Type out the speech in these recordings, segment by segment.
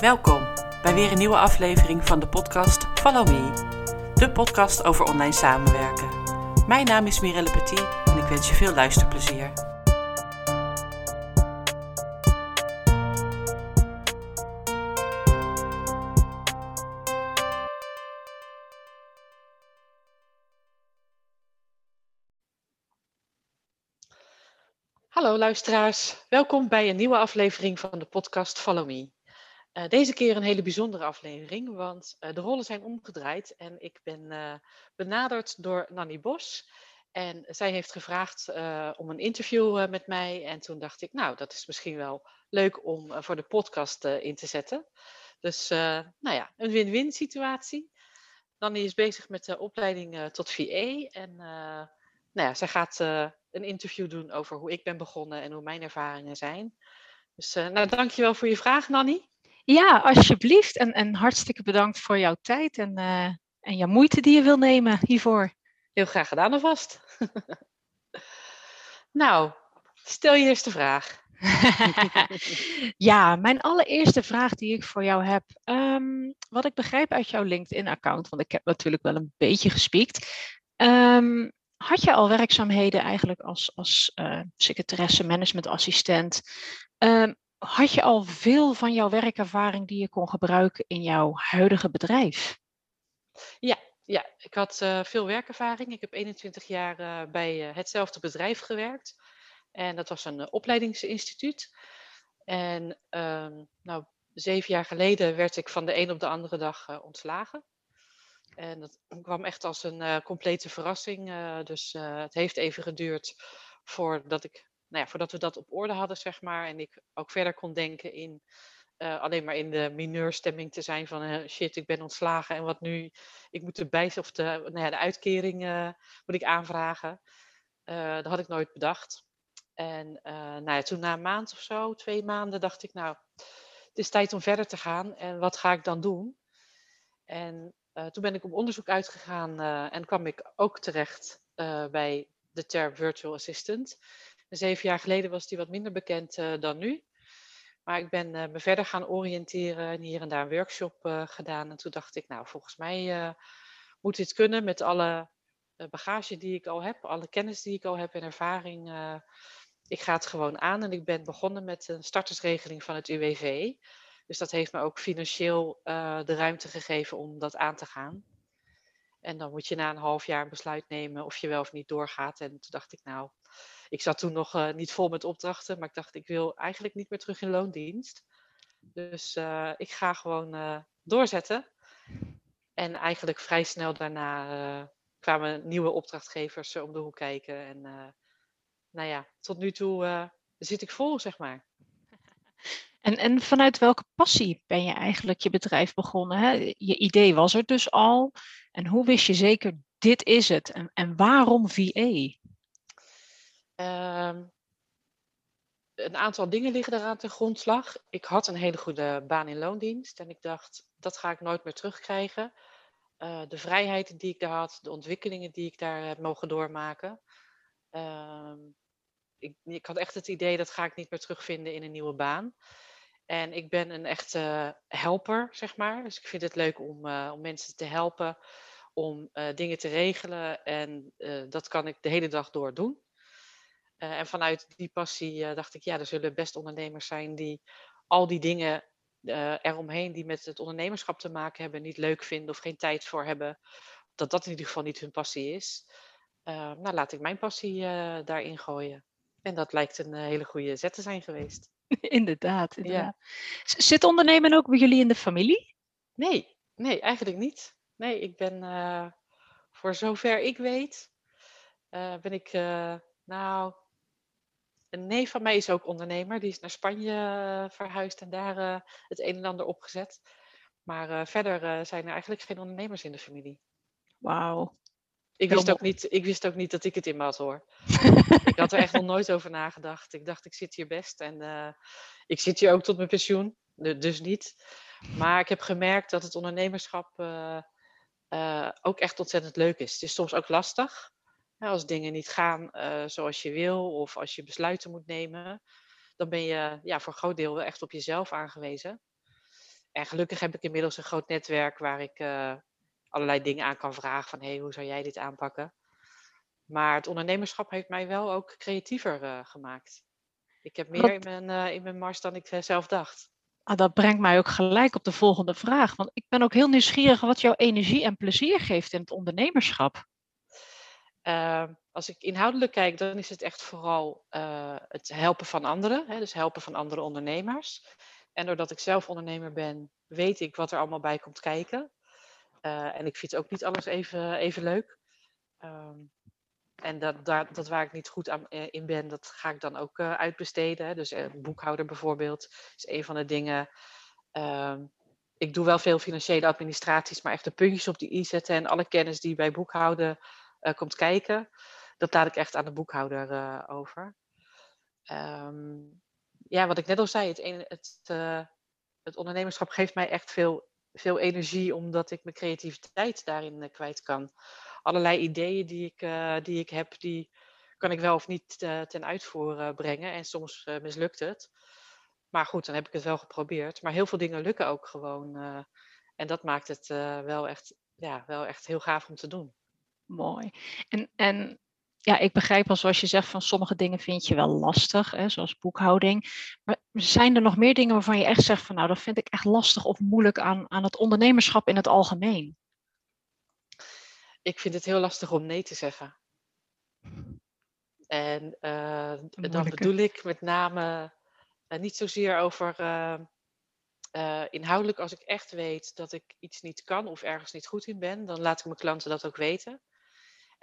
Welkom bij weer een nieuwe aflevering van de podcast Follow Me, de podcast over online samenwerken. Mijn naam is Mirelle Petit en ik wens je veel luisterplezier. Hallo luisteraars, welkom bij een nieuwe aflevering van de podcast Follow Me. Uh, deze keer een hele bijzondere aflevering, want uh, de rollen zijn omgedraaid en ik ben uh, benaderd door Nanny Bos. En zij heeft gevraagd om een interview met mij. En toen dacht ik, nou, dat is misschien wel leuk om voor de podcast in te zetten. Dus, nou ja, een win-win situatie. Nanny is bezig met de opleiding tot VA. En nou ja, zij gaat een interview doen over hoe ik ben begonnen en hoe mijn ervaringen zijn. Dus nou, dankjewel voor je vraag, Nanny. Ja, alsjeblieft. En, en hartstikke bedankt voor jouw tijd en, uh, en jouw moeite die je wil nemen hiervoor. Heel graag gedaan alvast. nou, stel je eerste vraag. ja, mijn allereerste vraag die ik voor jou heb. Um, wat ik begrijp uit jouw LinkedIn-account, want ik heb natuurlijk wel een beetje gespiekt. Um, had je al werkzaamheden eigenlijk als, als uh, secretaresse, managementassistent? Um, had je al veel van jouw werkervaring die je kon gebruiken in jouw huidige bedrijf? Ja, ja ik had uh, veel werkervaring. Ik heb 21 jaar uh, bij uh, hetzelfde bedrijf gewerkt. En dat was een opleidingsinstituut. En um, nou, zeven jaar geleden werd ik van de een op de andere dag ontslagen. En dat kwam echt als een complete verrassing. dus het heeft even geduurd voordat ik nou ja, voordat we dat op orde hadden, zeg maar. En ik ook verder kon denken in uh, alleen maar in de mineurstemming te zijn van uh, shit, ik ben ontslagen en wat nu? Ik moet de bijs of de, nou ja, de uitkering uh, moet ik aanvragen. dat had ik nooit bedacht. En nou ja, toen na een maand of zo, twee maanden, dacht ik nou, het is tijd om verder te gaan. En wat ga ik dan doen? En toen ben ik op onderzoek uitgegaan en kwam ik ook terecht bij de term virtual assistant zeven jaar geleden was die wat minder bekend uh, dan nu. Maar ik ben uh, me verder gaan oriënteren en hier en daar een workshop uh, gedaan. En toen dacht ik, nou, volgens mij moet dit kunnen met alle bagage die ik al heb, alle kennis die ik al heb en ervaring. ik ga het gewoon aan en ik ben begonnen met een startersregeling van het UWV. Dus dat heeft me ook financieel de ruimte gegeven om dat aan te gaan. En dan moet je na een half jaar een besluit nemen of je wel of niet doorgaat. En toen dacht ik, nou, ik zat toen nog uh, niet vol met opdrachten, maar ik dacht, ik wil eigenlijk niet meer terug in loondienst. Dus uh, ik ga gewoon uh, doorzetten. En eigenlijk vrij snel daarna kwamen nieuwe opdrachtgevers om de hoek kijken. En nou ja, tot nu toe zit ik vol, zeg maar. En, en vanuit welke passie ben je eigenlijk je bedrijf begonnen? Hè? Je idee was er dus al. En hoe wist je zeker, dit is het? En, en waarom VA? Um, een aantal dingen liggen eraan ten grondslag. Ik had een hele goede baan in loondienst en ik dacht, dat ga ik nooit meer terugkrijgen. Uh, de vrijheid die ik daar had, de ontwikkelingen die ik daar heb mogen doormaken. Uh, ik, ik, had echt het idee, dat ga ik niet meer terugvinden in een nieuwe baan. En ik ben een echte helper, zeg maar. Dus ik vind het leuk om, uh, om mensen te helpen, om uh, dingen te regelen. En dat kan ik de hele dag door doen. En vanuit die passie dacht ik, ja, er zullen best ondernemers zijn die al die dingen eromheen die met het ondernemerschap te maken hebben, niet leuk vinden of geen tijd voor hebben. Dat dat in ieder geval niet hun passie is. nou, laat ik mijn passie daarin gooien. En dat lijkt een hele goede zet te zijn geweest. Inderdaad, inderdaad. Ja. Zit ondernemen ook bij jullie in de familie? Nee, nee, eigenlijk niet. Nee, ik ben, voor zover ik weet, ben ik, nou, een neef van mij is ook ondernemer. Die is naar Spanje uh, verhuisd en daar uh, het een en ander opgezet. Maar uh, verder zijn er eigenlijk geen ondernemers in de familie. Wauw. Ik wist, ook niet, ik wist ook niet dat ik het in me had hoor. ik had er echt nog nooit over nagedacht. Ik dacht, ik zit hier best. En ik zit hier ook tot mijn pensioen. Dus niet. Maar ik heb gemerkt dat het ondernemerschap ook echt ontzettend leuk is. Het is soms ook lastig als dingen niet gaan zoals je wil of als je besluiten moet nemen, dan ben je ja, voor een groot deel wel echt op jezelf aangewezen. en gelukkig heb ik inmiddels een groot netwerk waar ik allerlei dingen aan kan vragen van hey, hoe zou jij dit aanpakken? Maar het ondernemerschap heeft mij wel ook creatiever gemaakt. Ik heb meer in mijn, in mijn mars dan ik zelf dacht. Ah, dat brengt mij ook gelijk op de volgende vraag. Want ik ben ook heel nieuwsgierig wat jouw energie en plezier geeft in het ondernemerschap. Ehm, als ik inhoudelijk kijk, dan is het echt vooral uh, het helpen van anderen. Hè, dus helpen van andere ondernemers. En doordat ik zelf ondernemer ben, weet ik wat er allemaal bij komt kijken. Uh, en ik vind ook niet alles even, even leuk. Um, en dat, dat, dat waar ik niet goed aan, eh, in ben, dat ga ik dan ook uh, uitbesteden. Dus uh, boekhouder bijvoorbeeld is een van de dingen. Um, ik doe wel veel financiële administraties, maar echt de puntjes op die i zetten en alle kennis die bij boekhouden komt kijken, dat laat ik echt aan de boekhouder over. Um, ja, wat ik net al zei, het, het, het ondernemerschap geeft mij echt veel, veel energie, omdat ik mijn creativiteit daarin kwijt kan allerlei ideeën die ik, uh, die ik heb, die kan ik wel of niet uh, ten uitvoer brengen. En soms mislukt het. Maar goed, dan heb ik het wel geprobeerd. Maar heel veel dingen lukken ook gewoon. en dat maakt het wel, echt, ja, wel echt heel gaaf om te doen. Mooi. En, en ja, ik begrijp al zoals je zegt van sommige dingen vind je wel lastig, hè, zoals boekhouding. Maar zijn er nog meer dingen waarvan je echt zegt van nou, dat vind ik echt lastig of moeilijk aan, aan het ondernemerschap in het algemeen? ik vind het heel lastig om nee te zeggen. En uh, dan bedoel ik met name uh, niet zozeer over uh, inhoudelijk, als ik echt weet dat ik iets niet kan of ergens niet goed in ben, dan laat ik mijn klanten dat ook weten.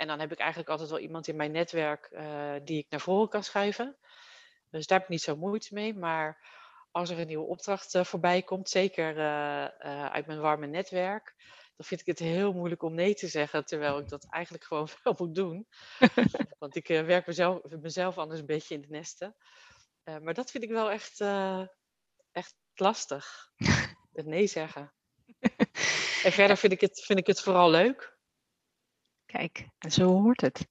En dan heb ik eigenlijk altijd wel iemand in mijn netwerk die ik naar voren kan schuiven. Dus daar heb ik niet zo moeite mee. Maar als er een nieuwe opdracht voorbij komt, zeker uit mijn warme netwerk, dan vind ik het heel moeilijk om nee te zeggen, terwijl ik dat eigenlijk gewoon wel moet doen. Want ik werk mezelf, mezelf anders een beetje in de nesten. Maar dat vind ik wel echt, echt lastig. Het nee zeggen. En verder vind ik, het, vind ik het vooral leuk. Kijk, en zo hoort het.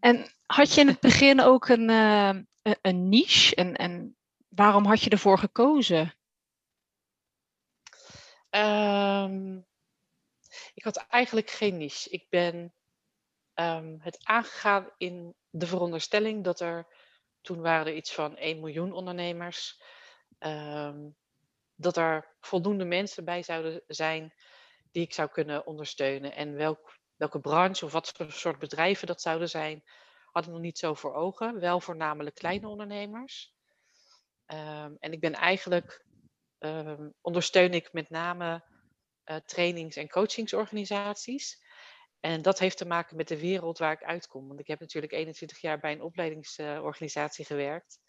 En had je in het begin ook een, een niche? En, en waarom had je ervoor gekozen? Um, ik had eigenlijk geen niche. Ik ben um, het aangegaan in de veronderstelling dat er, toen waren er iets van 1 miljoen ondernemers, um, dat er voldoende mensen bij zouden zijn die ik zou kunnen ondersteunen. En welk, welke branche of wat voor soort bedrijven dat zouden zijn, had ik nog niet zo voor ogen. Wel voornamelijk kleine ondernemers. Um, en ik ben eigenlijk, ondersteun ik met name uh, trainings- en coachingsorganisaties. En dat heeft te maken met de wereld waar ik uitkom. Want ik heb natuurlijk 21 jaar bij een opleidingsorganisatie gewerkt.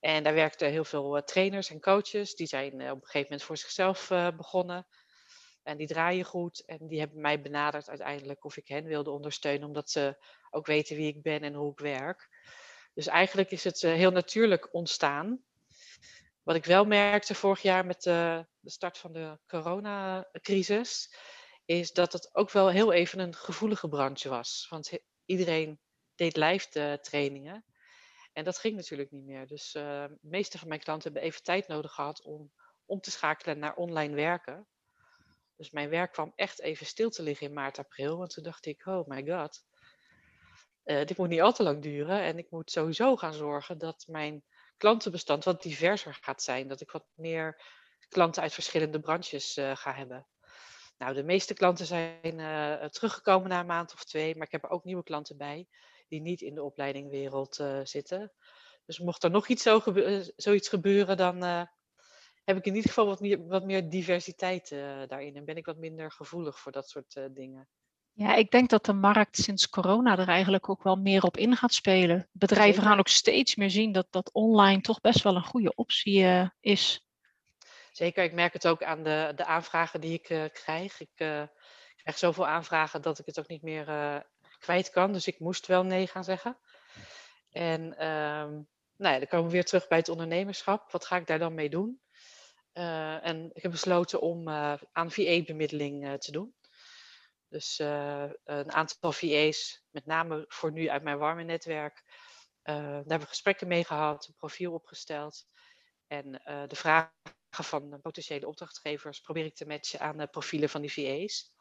En daar werkten heel veel eh, trainers en coaches. Die zijn eh, op een gegeven moment voor zichzelf begonnen. En die draaien goed. En die hebben mij benaderd uiteindelijk of ik hen wilde ondersteunen. Omdat ze ook weten wie ik ben en hoe ik werk. Dus eigenlijk is het heel natuurlijk ontstaan. Wat ik wel merkte vorig jaar met de, de start van de coronacrisis, is dat het ook wel heel even een gevoelige branche was. Want iedereen deed live trainingen. En dat ging natuurlijk niet meer. Dus uh, de meeste van mijn klanten hebben even tijd nodig gehad om om te schakelen naar online werken. Dus mijn werk kwam echt even stil te liggen in maart, april. Want toen dacht ik, oh my god, uh, dit moet niet al te lang duren. En ik moet sowieso gaan zorgen dat mijn klantenbestand wat diverser gaat zijn. Dat ik wat meer klanten uit verschillende branches uh, ga hebben. Nou, de meeste klanten zijn uh, teruggekomen na een maand of twee, maar ik heb er ook nieuwe klanten bij die niet in de opleidingwereld zitten. Dus mocht er nog iets zo zoiets gebeuren, dan heb ik in ieder geval wat meer, wat meer diversiteit daarin en ben ik wat minder gevoelig voor dat soort dingen. Ja, ik denk dat de markt sinds corona er eigenlijk ook wel meer op in gaat spelen. Bedrijven gaan ook steeds meer zien dat, dat online toch best wel een goede optie uh, is. Zeker, ik merk het ook aan de, de aanvragen die ik krijg. Ik krijg zoveel aanvragen dat ik het ook niet meer kwijt kan. Dus ik moest wel nee gaan zeggen. En um, nou ja, dan komen we weer terug bij het ondernemerschap. Wat ga ik daar dan mee doen? En ik heb besloten om aan VA-bemiddeling te doen. Dus een aantal VA's, met name voor nu uit mijn warme netwerk, daar hebben we gesprekken mee gehad, een profiel opgesteld. En de vraag van potentiële opdrachtgevers probeer ik te matchen aan de profielen van die VA's.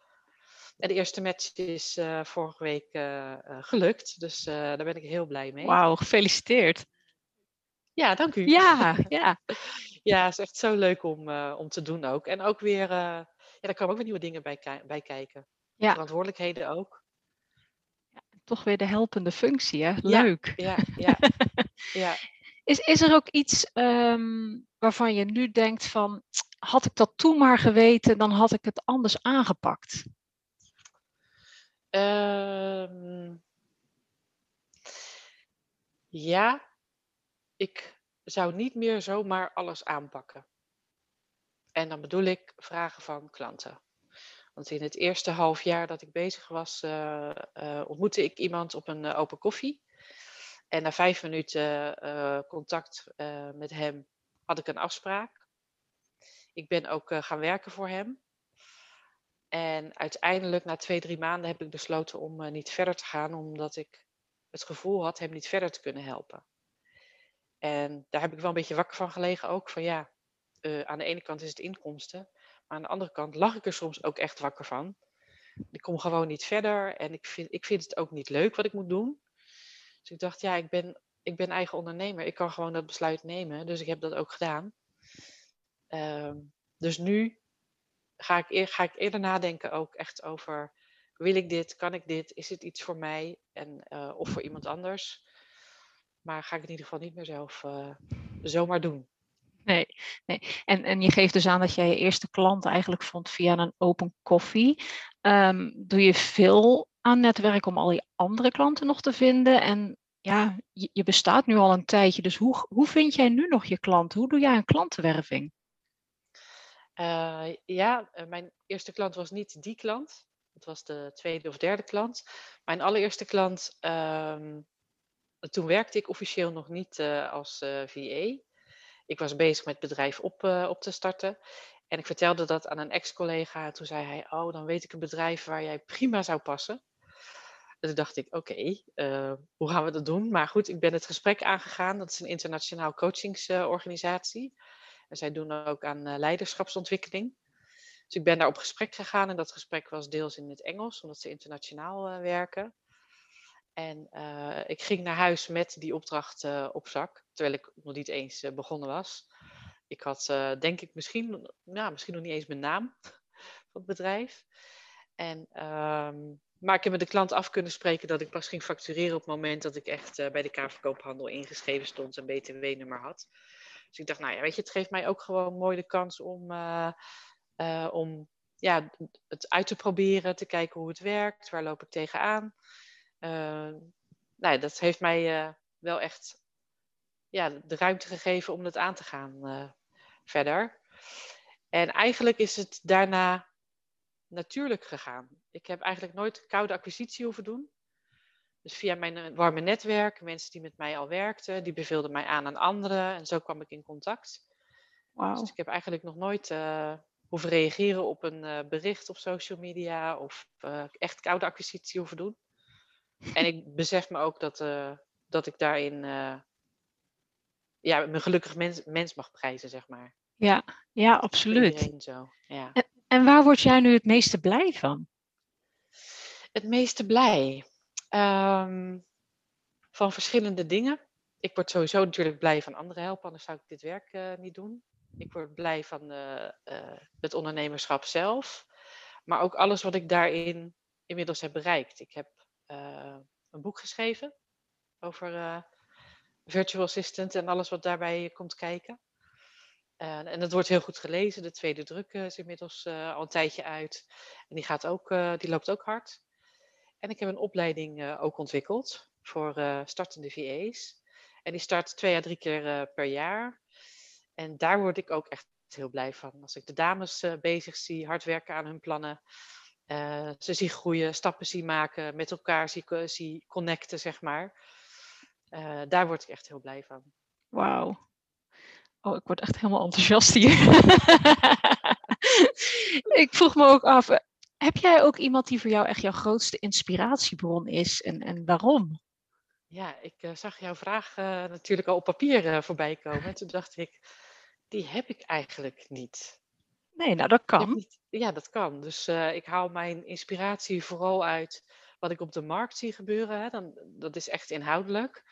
En de eerste match is vorige week gelukt, dus daar ben ik heel blij mee. Wauw, gefeliciteerd. Ja, dank u. Ja, ja. ja, het is echt zo leuk om, om te doen ook. En ook weer, ja, daar komen ook weer nieuwe dingen bij, bij kijken. Ja. Verantwoordelijkheden ook. Ja, toch weer de helpende functie, hè? Leuk. Ja, ja, ja. Is, is er ook iets ehm, waarvan je nu denkt van, had ik dat toen maar geweten, dan had ik het anders aangepakt? Ehm, ja, ik zou niet meer zomaar alles aanpakken. En dan bedoel ik vragen van klanten. Want in het eerste half jaar dat ik bezig was, uh, ontmoette ik iemand op een uh, open koffie. En na vijf minuten contact met hem had ik een afspraak. Ik ben ook gaan werken voor hem. En uiteindelijk, na twee, drie maanden, heb ik besloten om niet verder te gaan, omdat ik het gevoel had hem niet verder te kunnen helpen. En daar heb ik wel een beetje wakker van gelegen ook. Van ja, aan de ene kant is het inkomsten. Maar aan de andere kant lag ik er soms ook echt wakker van. Ik kom gewoon niet verder en ik vind, ik vind het ook niet leuk wat ik moet doen. Dus ik dacht, ja, ik ben, ik ben eigen ondernemer. Ik kan gewoon dat besluit nemen. Dus ik heb dat ook gedaan. Ehm, dus nu ga ik, ga ik eerder nadenken ook echt over... Wil ik dit? Kan ik dit? Is het iets voor mij? En, uh, of voor iemand anders? Maar ga ik in ieder geval niet meer zelf uh, zomaar doen. Nee, nee. En, en je geeft dus aan dat jij je eerste klant eigenlijk vond via een open koffie. Um, doe je veel aan netwerk om al die andere klanten nog te vinden? En ja, je, je, bestaat nu al een tijdje, dus hoe, hoe vind jij nu nog je klant? Hoe doe jij een klantenwerving? Uh, ja, eh, mijn eerste klant was niet die klant. Het was de tweede of derde klant. Mijn allereerste klant, um, toen werkte ik officieel nog niet uh, als VA ik was bezig met het bedrijf op, uh, op te starten. En ik vertelde dat aan een ex-collega. Toen zei hij, oh, dan weet ik een bedrijf waar jij prima zou passen. En toen dacht ik, oké, uh, eh, hoe gaan we dat doen? Maar goed, ik ben het gesprek aangegaan. Dat is een internationaal coachingsorganisatie. Uh, en zij doen ook aan uh, leiderschapsontwikkeling. Dus ik ben daar op gesprek gegaan. En dat gesprek was deels in het Engels, omdat ze internationaal werken. En uh, ik ging naar huis met die opdracht uh, op zak, terwijl ik nog niet eens uh, begonnen was. Ik had, denk ik, misschien, nou, misschien nog niet eens mijn naam van het bedrijf. En, um, maar ik heb met de klant af kunnen spreken dat ik pas ging factureren op het moment dat ik echt bij de kaartverkoophandel ingeschreven stond en BTW-nummer had. Dus ik dacht, nou ja, weet je, het geeft mij ook gewoon mooi de kans om, om ja, het uit te proberen, te kijken hoe het werkt, waar loop ik tegenaan. Uh, nou, dat heeft mij uh, wel echt ja, de ruimte gegeven om het aan te gaan uh, verder. En eigenlijk is het daarna natuurlijk gegaan. Ik heb eigenlijk nooit koude acquisitie hoeven doen. Dus via mijn warme netwerk, mensen die met mij al werkten, die beveelden mij aan aan anderen. En zo kwam ik in contact. Wow. Dus ik heb eigenlijk nog nooit uh, hoeven reageren op een uh, bericht op social media of uh, echt koude acquisitie hoeven doen. En ik besef me ook dat, uh, dat ik daarin uh, ja, mijn gelukkig mens, mens mag prijzen, zeg maar. Ja, ja absoluut. Zo, ja. En, en, waar word jij nu het meeste blij van? Het meeste blij? Um, van verschillende dingen. Ik word sowieso natuurlijk blij van anderen helpen, anders zou ik dit werk uh, niet doen. Ik word blij van het ondernemerschap zelf. Maar ook alles wat ik daarin inmiddels heb bereikt. Ik heb een boek geschreven over uh, virtual assistant en alles wat daarbij komt kijken. Uh, en dat wordt heel goed gelezen. De tweede druk is inmiddels al een tijdje uit. En die, gaat ook, die loopt ook hard. En ik heb een opleiding ook ontwikkeld voor startende VA's. En die start twee à drie keer per jaar. En daar word ik ook echt heel blij van. Als ik de dames bezig zie, hard werken aan hun plannen. Uh, ze zien groeien, stappen zien maken, met elkaar zie, zie connecten, zeg maar. Uh, daar word ik echt heel blij van. Wauw. Oh, ik word echt helemaal enthousiast hier. ik vroeg me ook af, eh, heb jij ook iemand die voor jou echt jouw grootste inspiratiebron is en, en waarom? Ja, ik uh, zag jouw vraag uh, natuurlijk al op papier voorbij komen. Toen dacht ik, die heb ik eigenlijk niet. Nee, nou dat kan. ja, dat kan. Dus, eh, ik haal mijn inspiratie vooral uit wat ik op de markt zie gebeuren, hè. Dan dat is echt inhoudelijk.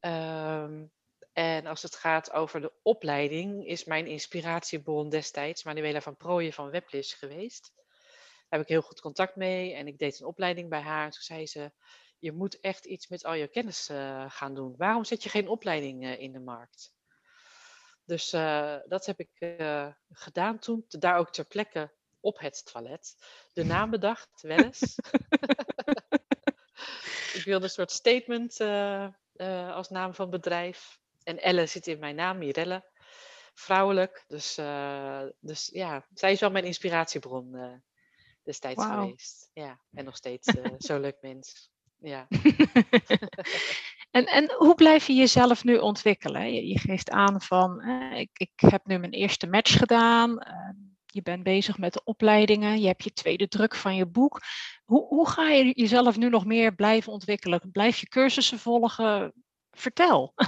Ehm, en als het gaat over de opleiding, is mijn inspiratiebron destijds Manuela van Prooijen van Weblis geweest. Daar heb ik heel goed contact mee en ik deed een opleiding bij haar. En toen zei ze: "Je moet echt iets met al je kennis, eh, gaan doen. Waarom zet je geen opleiding, eh, in de markt?" Dus, eh, dat heb ik, eh, gedaan toen. Daar ook ter plekke op het toilet de naam bedacht, Welles. Ik wilde een soort statement, eh, als naam van bedrijf. En Elle zit in mijn naam, Mirelle. Vrouwelijk. Dus, dus ja, zij is wel mijn inspiratiebron, destijds geweest. Ja, en nog steeds, zo'n leuk mens. Ja. En, en hoe blijf je jezelf nu ontwikkelen? Je, geeft aan van, eh, ik, ik heb nu mijn eerste match gedaan. eh, je bent bezig met de opleidingen. Je hebt je tweede druk van je boek. Hoe, hoe ga je jezelf nu nog meer blijven ontwikkelen? Blijf je cursussen volgen? Vertel.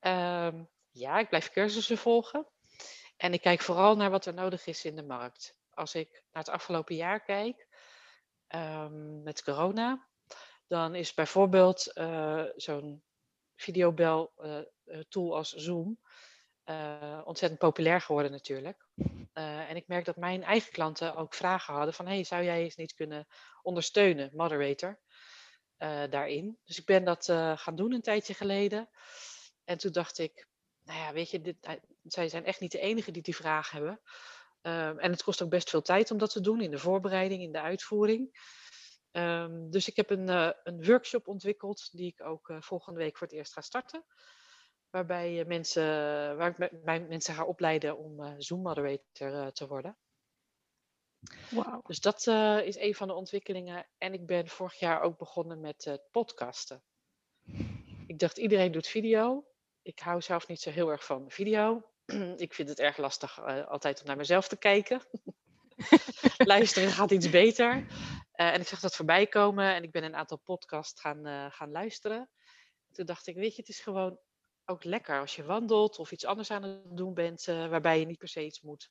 Ehm, ja, ik blijf cursussen volgen. En ik kijk vooral naar wat er nodig is in de markt. Als ik naar het afgelopen jaar kijk, ehm, met corona, dan is bijvoorbeeld eh, zo'n videobel eh, eh, tool als Zoom ontzettend populair geworden natuurlijk. En ik merk dat mijn eigen klanten ook vragen hadden van, hey, zou jij eens niet kunnen ondersteunen, moderator, daarin. Dus ik ben dat gaan doen een tijdje geleden. En toen dacht ik, nou ja, weet je, dit, zij zijn echt niet de enige die die vraag hebben. Ehm, en het kost ook best veel tijd om dat te doen in de voorbereiding, in de uitvoering. Ehm, dus ik heb een, eh, een workshop ontwikkeld die ik ook eh, volgende week voor het eerst ga starten. Waarbij eh, mensen, waar ik bij mensen ga opleiden om eh, Zoom moderator te worden. Wauw. Dus dat is een van de ontwikkelingen. En ik ben vorig jaar ook begonnen met podcasten. Ik dacht, iedereen doet video. Ik hou zelf niet zo heel erg van video. ik vind het erg lastig altijd om naar mezelf te kijken. Luisteren gaat iets beter. Eh, en ik zag dat voorbij komen en ik ben een aantal podcasts gaan, eh, gaan luisteren. Toen dacht ik, weet je, het is gewoon ook lekker als je wandelt of iets anders aan het doen bent, eh, waarbij je niet per se iets moet,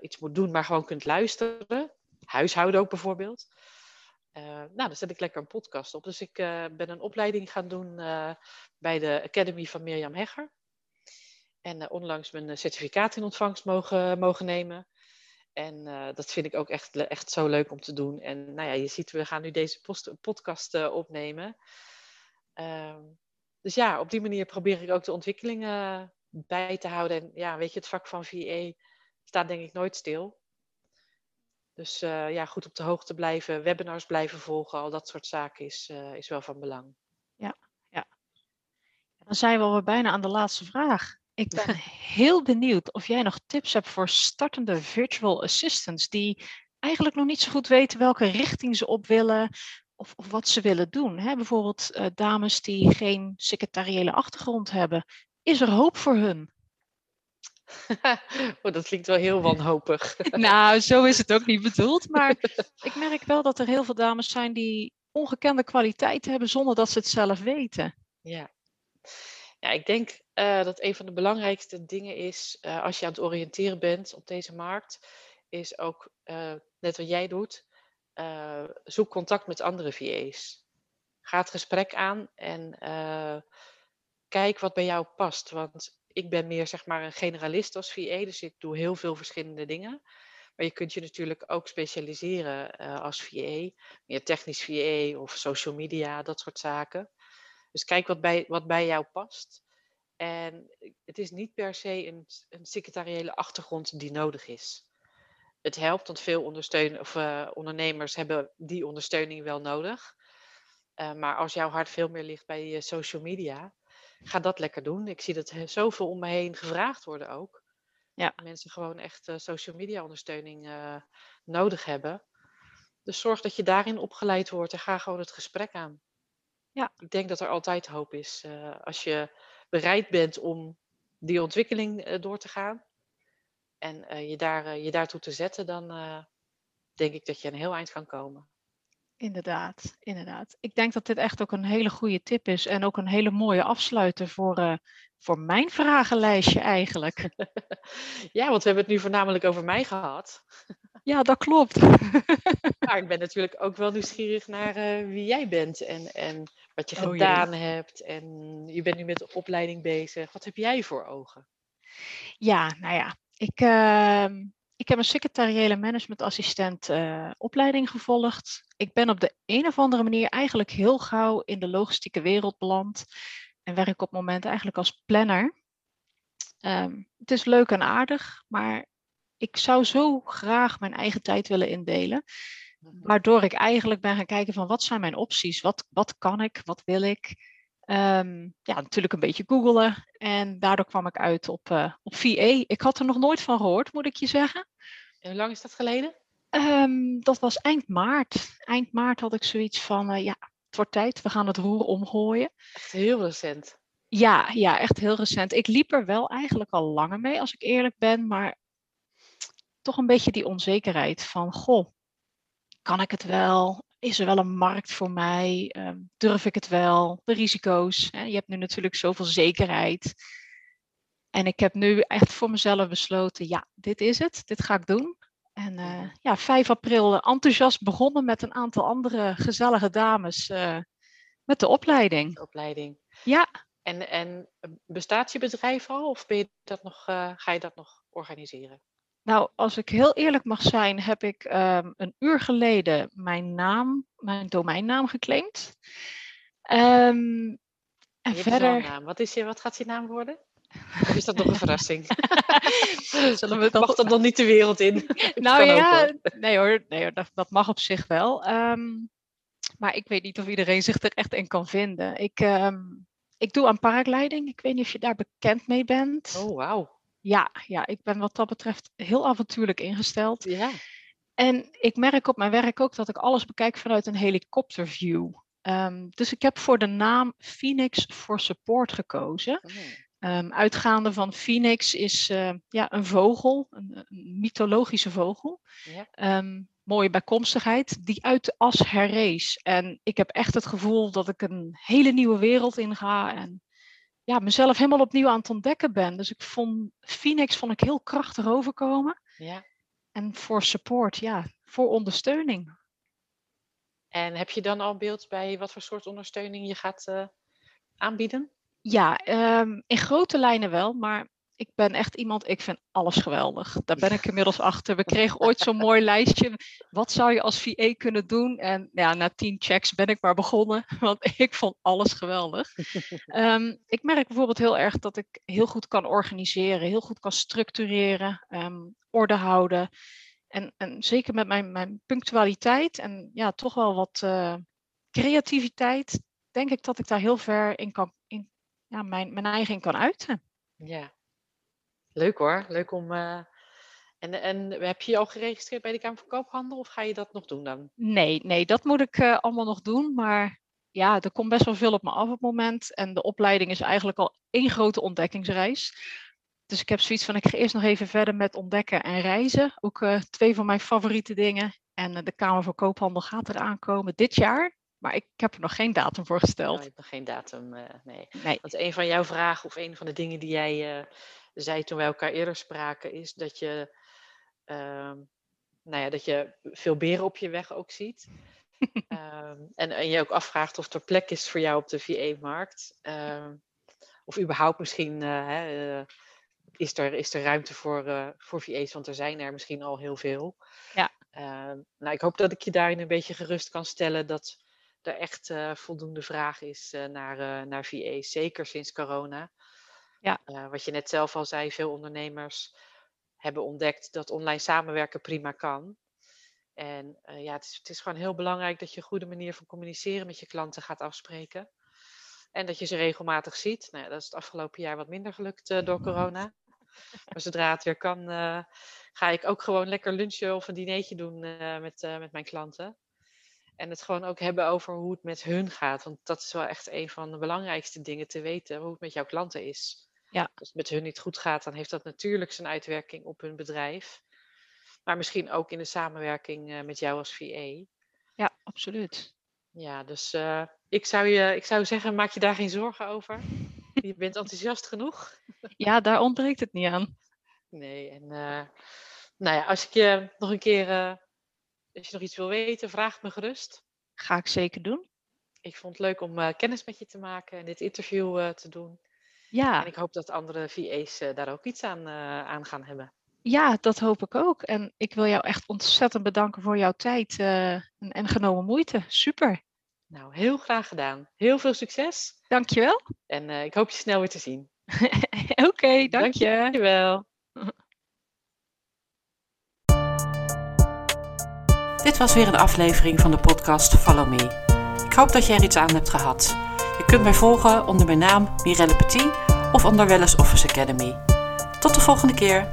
iets moet doen, maar gewoon kunt luisteren. Huishouden ook bijvoorbeeld. Eh, nou, dan zet ik lekker een podcast op. Dus ik ben een opleiding gaan doen bij de Academy van Mirjam Hegger. En onlangs mijn certificaat in ontvangst mogen, mogen nemen. En eh, dat vind ik ook echt, echt zo leuk om te doen. En nou ja, je ziet, we gaan nu deze podcast eh, opnemen. Ehm, dus ja, op die manier probeer ik ook de ontwikkelingen bij te houden. En ja, weet je, het vak van VA staat denk ik nooit stil. Dus eh, ja, goed op de hoogte blijven, webinars blijven volgen, al dat soort zaken is, eh, is wel van belang. Dan zijn we alweer bijna aan de laatste vraag. Ik ben heel benieuwd of jij nog tips hebt voor startende virtual assistants die eigenlijk nog niet zo goed weten welke richting ze op willen of, of wat ze willen doen. Hè? Bijvoorbeeld eh, dames die geen secretariële achtergrond hebben. Is er hoop voor hun? oh, dat klinkt wel heel wanhopig. nou, zo is het ook niet bedoeld. Maar ik merk wel dat er heel veel dames zijn die ongekende kwaliteit hebben zonder dat ze het zelf weten. Ja. Ja, ik denk eh, dat een van de belangrijkste dingen is, eh, als je aan het oriënteren bent op deze markt, is ook, eh, net wat jij doet, zoek contact met andere VA's. Ga het gesprek aan en kijk wat bij jou past. Want ik ben meer zeg maar een generalist als VA, dus ik doe heel veel verschillende dingen. Maar je kunt je natuurlijk ook specialiseren als VA, meer technisch VA of social media, dat soort zaken. Dus kijk wat bij, wat bij jou past. En het is niet per se een, een secretariële achtergrond die nodig is. Het helpt, want veel ondersteun, of, eh, ondernemers hebben die ondersteuning wel nodig. Eh, maar als jouw hart veel meer ligt bij je social media, ga dat lekker doen. Ik zie dat he- zoveel om me heen gevraagd worden ook. Ja. Mensen gewoon echt eh, social media ondersteuning eh, nodig hebben. Dus zorg dat je daarin opgeleid wordt en ga gewoon het gesprek aan. Ja. Ik denk dat er altijd hoop is. eh, als je bereid bent om die ontwikkeling eh, door te gaan en eh, je, daar, eh, je daartoe te zetten, dan denk ik dat je een heel eind kan komen. inderdaad, inderdaad. Ik denk dat dit echt ook een hele goede tip is en ook een hele mooie afsluiter voor, uh, voor mijn vragenlijstje eigenlijk. ja, want we hebben het nu voornamelijk over mij gehad. ja, dat klopt. maar ik ben natuurlijk ook wel nieuwsgierig naar uh, wie jij bent en, en wat je oh, gedaan hebt. En je bent nu met de opleiding bezig. Wat heb jij voor ogen? Ja, nou ja, ik, uh, ik heb een secretariële managementassistent uh, opleiding gevolgd. Ik ben op de een of andere manier eigenlijk heel gauw in de logistieke wereld beland. En werk op het moment eigenlijk als planner. Um, het is leuk en aardig, maar ik zou zo graag mijn eigen tijd willen indelen. Mhm. Waardoor ik eigenlijk ben gaan kijken van wat zijn mijn opties? Wat, wat kan ik? Wat wil ik? Um, ja, natuurlijk een beetje googelen. En daardoor kwam ik uit op, uh, op VA. Ik had er nog nooit van gehoord, moet ik je zeggen. En hoe lang is dat geleden? Um, dat was eind maart. Eind maart had ik zoiets van, uh, ja, het wordt tijd. We gaan het roer omgooien. Echt heel recent. Ja, ja, echt heel recent. Ik liep er wel eigenlijk al langer mee, als ik eerlijk ben. Maar toch een beetje die onzekerheid van, goh, kan ik het wel? is er wel een markt voor mij? Ehm, durf ik het wel? De risico's. Hè? Je hebt nu natuurlijk zoveel zekerheid. En ik heb nu echt voor mezelf besloten, ja, dit is het. Dit ga ik doen. En uh, ja, 5 april enthousiast begonnen met een aantal andere gezellige dames uh, met de opleiding. De opleiding. Ja. En, en bestaat je bedrijf al of ben je dat nog, uh, ga je dat nog organiseren? Nou, als ik heel eerlijk mag zijn, heb ik um, een uur geleden mijn naam, mijn domeinnaam geclaimd. Um, en verder. Naam. Wat, is je, wat gaat je naam worden? Of is dat nog een verrassing? Zullen we. Mag dat nog niet de wereld in? nou ja, nee hoor, nee hoor dat, dat, mag op zich wel. Um, maar ik weet niet of iedereen zich er echt in kan vinden. Ik, ik doe aan paragliding. Ik weet niet of je daar bekend mee bent. Oh, wauw. Ja, ja, ik ben wat dat betreft heel avontuurlijk ingesteld. Ja. En ik merk op mijn werk ook dat ik alles bekijk vanuit een helikopterview. Um, dus ik heb voor de naam Phoenix for Support gekozen. Um, uitgaande van Phoenix is uh, ja, een vogel, een, een mythologische vogel. Ja. Um, mooie bijkomstigheid, die uit de as herrees. En ik heb echt het gevoel dat ik een hele nieuwe wereld inga. En ja, mezelf helemaal opnieuw aan het ontdekken ben. Dus ik vond Phoenix vond ik heel krachtig overkomen. Ja. En voor support, ja, voor ondersteuning. En heb je dan al beeld bij wat voor soort ondersteuning je gaat uh, aanbieden? Ja, um, in grote lijnen wel, maar ik ben echt iemand, ik vind alles geweldig. Daar ben ik inmiddels achter. We kregen ooit zo'n mooi lijstje. Wat zou je als VA kunnen doen? En ja, na tien checks ben ik maar begonnen, want ik vond alles geweldig. Um, ik merk bijvoorbeeld heel erg dat ik heel goed kan organiseren, heel goed kan structureren, um, orde houden. En, en zeker met mijn, mijn punctualiteit en ja, toch wel wat uh, creativiteit, denk ik dat ik daar heel ver in kan, in, ja, mijn, mijn eigen in kan uiten. Ja, Leuk hoor, leuk om. Uh... En, en heb je je al geregistreerd bij de Kamer van Koophandel of ga je dat nog doen dan? Nee, nee, dat moet ik uh, allemaal nog doen. Maar ja, er komt best wel veel op me af op het moment. En de opleiding is eigenlijk al één grote ontdekkingsreis. Dus ik heb zoiets van, ik ga eerst nog even verder met ontdekken en reizen. Ook uh, twee van mijn favoriete dingen. En de Kamer van Koophandel gaat eraan komen dit jaar. Maar ik heb er nog geen datum voor gesteld. Oh, je hebt nog geen datum, nee. nee. Want een van jouw vragen of een van de dingen die jij zei toen wij elkaar eerder spraken, is dat je, uh, nou ja, dat je veel beren op je weg ook ziet. um, en, en je ook afvraagt of er plek is voor jou op de VA-markt. Uh, of überhaupt misschien uh, hè, uh, is, er, is er ruimte voor, uh, voor VA's, want er zijn er misschien al heel veel. Ja. Ehm, nou, ik hoop dat ik je daarin een beetje gerust kan stellen dat er echt voldoende vraag is naar, naar VA's, zeker sinds corona. Ja. Uh, wat je net zelf al zei, veel ondernemers hebben ontdekt dat online samenwerken prima kan. En uh, ja, het is, het is gewoon heel belangrijk dat je een goede manier van communiceren met je klanten gaat afspreken. En dat je ze regelmatig ziet. Nou ja, dat is het afgelopen jaar wat minder gelukt uh, door corona. Maar zodra het weer kan, ga ik ook gewoon lekker lunchen of een dinertje doen met, met mijn klanten. En het gewoon ook hebben over hoe het met hun gaat. Want dat is wel echt een van de belangrijkste dingen te weten, hoe het met jouw klanten is. Ja. Als het met hun niet goed gaat, dan heeft dat natuurlijk zijn uitwerking op hun bedrijf. Maar misschien ook in de samenwerking uh, met jou als VA. Ja, absoluut. Ja, dus uh, ik, zou je, ik zou zeggen, maak je daar geen zorgen over. Je bent enthousiast genoeg. Ja, daar ontbreekt het niet aan. Nee, en uh, nou ja, als ik je nog een keer, uh, als je nog iets wil weten, vraag me gerust. Ga ik zeker doen. Ik vond het leuk om kennis met je te maken en dit interview te doen. Ja. En ik hoop dat andere VA's daar ook iets aan, aan gaan hebben. Ja, dat hoop ik ook. En ik wil jou echt ontzettend bedanken voor jouw tijd en, en genomen moeite. Super. Nou, heel graag gedaan. Heel veel succes. Dankjewel. En uh, ik hoop je snel weer te zien. Oké, okay, dank je. Dankjewel. Dit was weer een aflevering van de podcast Follow Me. Ik hoop dat je er iets aan hebt gehad. Je kunt mij volgen onder mijn naam Mirelle Petit of onder Wellness Office Academy. Tot de volgende keer.